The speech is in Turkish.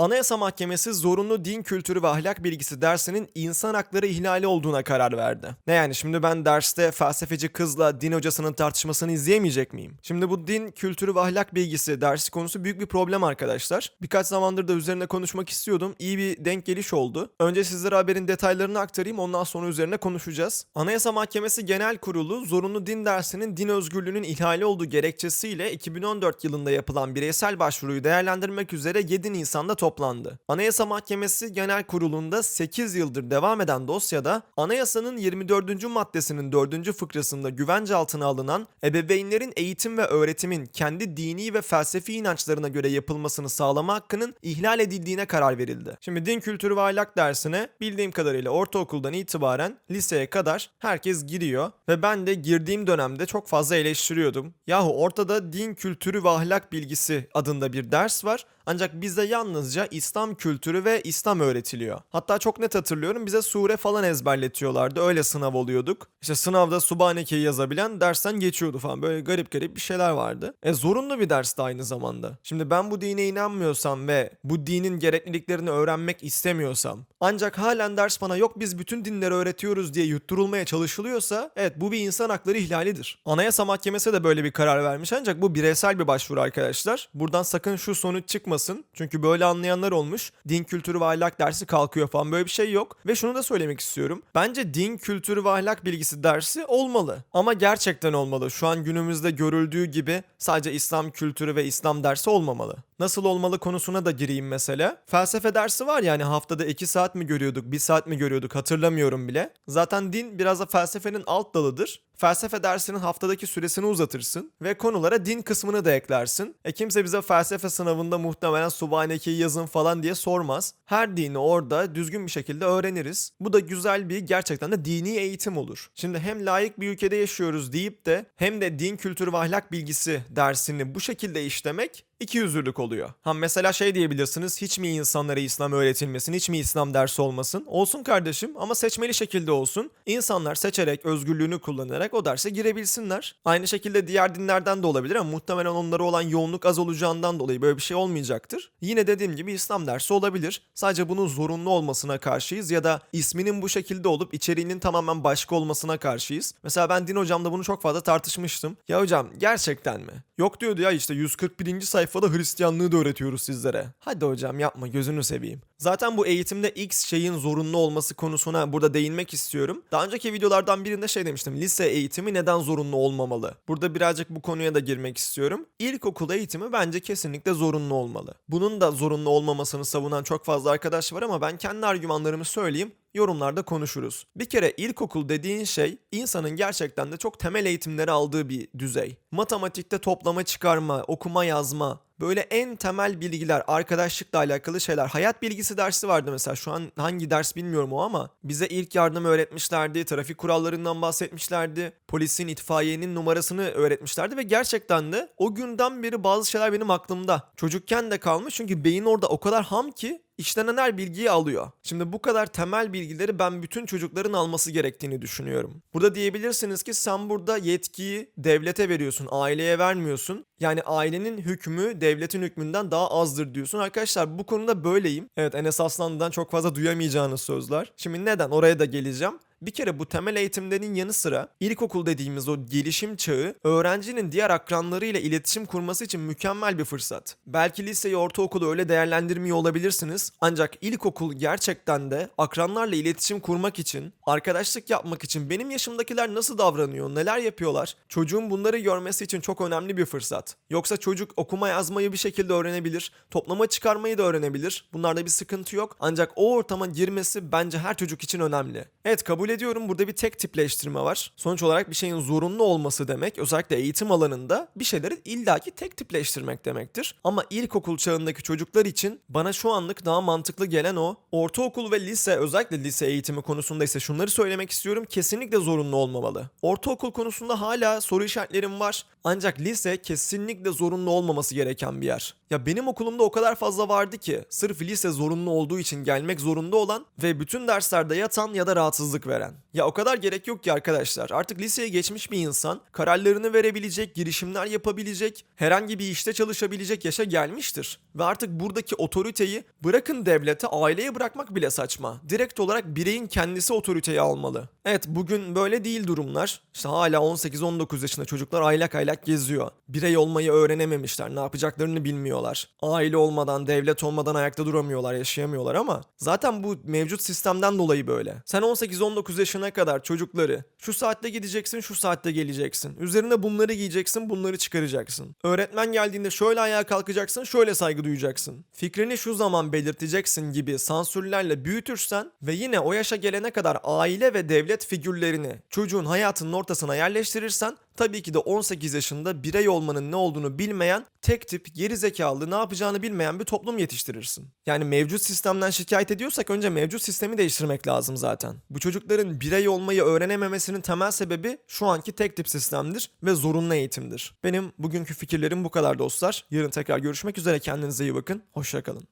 Anayasa Mahkemesi zorunlu din kültürü ve ahlak bilgisi dersinin insan hakları ihlali olduğuna karar verdi. Ne yani şimdi ben derste felsefeci kızla din hocasının tartışmasını izleyemeyecek miyim? Şimdi bu din kültürü ve ahlak bilgisi dersi konusu büyük bir problem arkadaşlar. Birkaç zamandır da üzerine konuşmak istiyordum. İyi bir denk geliş oldu. Önce sizlere haberin detaylarını aktarayım ondan sonra üzerine konuşacağız. Anayasa Mahkemesi Genel Kurulu zorunlu din dersinin din özgürlüğünün ihlali olduğu gerekçesiyle 2014 yılında yapılan bireysel başvuruyu değerlendirmek üzere 7 Nisan'da toplandı. Anayasa Mahkemesi Genel Kurulu'nda 8 yıldır devam eden dosyada anayasanın 24. maddesinin 4. fıkrasında güvence altına alınan ebeveynlerin eğitim ve öğretimin kendi dini ve felsefi inançlarına göre yapılmasını sağlama hakkının ihlal edildiğine karar verildi. Şimdi din kültürü ve ahlak dersine bildiğim kadarıyla ortaokuldan itibaren liseye kadar herkes giriyor ve ben de girdiğim dönemde çok fazla eleştiriyordum. Yahu ortada din kültürü ve ahlak bilgisi adında bir ders var ancak bize yalnızca İslam kültürü ve İslam öğretiliyor. Hatta çok net hatırlıyorum bize sure falan ezberletiyorlardı. Öyle sınav oluyorduk. İşte sınavda Subhaneke'yi yazabilen dersten geçiyordu falan. Böyle garip garip bir şeyler vardı. E zorunlu bir dersti aynı zamanda. Şimdi ben bu dine inanmıyorsam ve bu dinin gerekliliklerini öğrenmek istemiyorsam ancak halen ders bana yok biz bütün dinleri öğretiyoruz diye yutturulmaya çalışılıyorsa evet bu bir insan hakları ihlalidir. Anayasa Mahkemesi de böyle bir karar vermiş ancak bu bireysel bir başvuru arkadaşlar. Buradan sakın şu sonuç çıkmasın. Çünkü böyle anlayanlar olmuş. Din kültürü ve ahlak dersi kalkıyor falan böyle bir şey yok. Ve şunu da söylemek istiyorum. Bence din kültürü ve ahlak bilgisi dersi olmalı. Ama gerçekten olmalı. Şu an günümüzde görüldüğü gibi sadece İslam kültürü ve İslam dersi olmamalı. Nasıl olmalı konusuna da gireyim mesela. Felsefe dersi var yani haftada 2 saat mi görüyorduk, 1 saat mi görüyorduk hatırlamıyorum bile. Zaten din biraz da felsefenin alt dalıdır. Felsefe dersinin haftadaki süresini uzatırsın ve konulara din kısmını da eklersin. E kimse bize felsefe sınavında muhtemelen Subhaneke'yi yazın falan diye sormaz. Her dini orada düzgün bir şekilde öğreniriz. Bu da güzel bir gerçekten de dini eğitim olur. Şimdi hem layık bir ülkede yaşıyoruz deyip de hem de din kültürü ve ahlak bilgisi dersini bu şekilde işlemek iki yüzlülük oluyor. Ha mesela şey diyebilirsiniz hiç mi insanlara İslam öğretilmesin, hiç mi İslam dersi olmasın? Olsun kardeşim ama seçmeli şekilde olsun. İnsanlar seçerek, özgürlüğünü kullanarak o derse girebilsinler. Aynı şekilde diğer dinlerden de olabilir ama muhtemelen onlara olan yoğunluk az olacağından dolayı böyle bir şey olmayacaktır. Yine dediğim gibi İslam dersi olabilir. Sadece bunun zorunlu olmasına karşıyız ya da isminin bu şekilde olup içeriğinin tamamen başka olmasına karşıyız. Mesela ben din hocamla bunu çok fazla tartışmıştım. Ya hocam gerçekten mi? Yok diyordu ya işte 141. sayfada Hristiyanlığı da öğretiyoruz sizlere. Hadi hocam yapma gözünü seveyim. Zaten bu eğitimde X şeyin zorunlu olması konusuna burada değinmek istiyorum. Daha önceki videolardan birinde şey demiştim. Lise eğitimi neden zorunlu olmamalı? Burada birazcık bu konuya da girmek istiyorum. İlkokul eğitimi bence kesinlikle zorunlu olmalı. Bunun da zorunlu olmamasını savunan çok fazla arkadaş var ama ben kendi argümanlarımı söyleyeyim yorumlarda konuşuruz. Bir kere ilkokul dediğin şey insanın gerçekten de çok temel eğitimleri aldığı bir düzey. Matematikte toplama çıkarma, okuma yazma, böyle en temel bilgiler, arkadaşlıkla alakalı şeyler. Hayat bilgisi dersi vardı mesela. Şu an hangi ders bilmiyorum o ama bize ilk yardım öğretmişlerdi, trafik kurallarından bahsetmişlerdi, polisin, itfaiyenin numarasını öğretmişlerdi ve gerçekten de o günden beri bazı şeyler benim aklımda. Çocukken de kalmış çünkü beyin orada o kadar ham ki işlenen her bilgiyi alıyor. Şimdi bu kadar temel bilgileri ben bütün çocukların alması gerektiğini düşünüyorum. Burada diyebilirsiniz ki sen burada yetkiyi devlete veriyorsun, aileye vermiyorsun. Yani ailenin hükmü devletin hükmünden daha azdır diyorsun. Arkadaşlar bu konuda böyleyim. Evet Enes Aslan'dan çok fazla duyamayacağınız sözler. Şimdi neden? Oraya da geleceğim. Bir kere bu temel eğitimlerin yanı sıra ilkokul dediğimiz o gelişim çağı öğrencinin diğer akranlarıyla iletişim kurması için mükemmel bir fırsat. Belki liseyi ortaokulu öyle değerlendirmiyor olabilirsiniz ancak ilkokul gerçekten de akranlarla iletişim kurmak için, arkadaşlık yapmak için benim yaşımdakiler nasıl davranıyor, neler yapıyorlar, çocuğun bunları görmesi için çok önemli bir fırsat. Yoksa çocuk okuma yazmayı bir şekilde öğrenebilir, toplama çıkarmayı da öğrenebilir. Bunlarda bir sıkıntı yok. Ancak o ortama girmesi bence her çocuk için önemli. Evet kabul ediyorum burada bir tek tipleştirme var. Sonuç olarak bir şeyin zorunlu olması demek özellikle eğitim alanında bir şeyleri illaki tek tipleştirmek demektir. Ama ilkokul çağındaki çocuklar için bana şu anlık daha mantıklı gelen o. Ortaokul ve lise özellikle lise eğitimi konusunda ise şunları söylemek istiyorum. Kesinlikle zorunlu olmamalı. Ortaokul konusunda hala soru işaretlerim var. Ancak lise kesinlikle zorunlu olmaması gereken bir yer. Ya benim okulumda o kadar fazla vardı ki sırf lise zorunlu olduğu için gelmek zorunda olan ve bütün derslerde yatan ya da rahatsızlık veren. Ya o kadar gerek yok ki arkadaşlar. Artık liseye geçmiş bir insan kararlarını verebilecek, girişimler yapabilecek, herhangi bir işte çalışabilecek yaşa gelmiştir. Ve artık buradaki otoriteyi bırakın devlete, aileye bırakmak bile saçma. Direkt olarak bireyin kendisi otoriteyi almalı. Evet bugün böyle değil durumlar. İşte hala 18-19 yaşında çocuklar aylak aylak geziyor. Birey olmayı öğrenememişler, ne yapacaklarını bilmiyorlar. Aile olmadan, devlet olmadan ayakta duramıyorlar, yaşayamıyorlar ama zaten bu mevcut sistemden dolayı böyle. Sen 18-19 yaşına kadar çocukları şu saatte gideceksin, şu saatte geleceksin. Üzerine bunları giyeceksin, bunları çıkaracaksın. Öğretmen geldiğinde şöyle ayağa kalkacaksın, şöyle saygı duyacaksın. Fikrini şu zaman belirteceksin gibi sansürlerle büyütürsen ve yine o yaşa gelene kadar aile ve devlet figürlerini çocuğun hayatının ortasına yerleştirirsen tabii ki de 18 yaşında birey olmanın ne olduğunu bilmeyen, tek tip, geri zekalı, ne yapacağını bilmeyen bir toplum yetiştirirsin. Yani mevcut sistemden şikayet ediyorsak önce mevcut sistemi değiştirmek lazım zaten. Bu çocukların birey olmayı öğrenememesinin temel sebebi şu anki tek tip sistemdir ve zorunlu eğitimdir. Benim bugünkü fikirlerim bu kadar dostlar. Yarın tekrar görüşmek üzere kendinize iyi bakın. Hoşçakalın.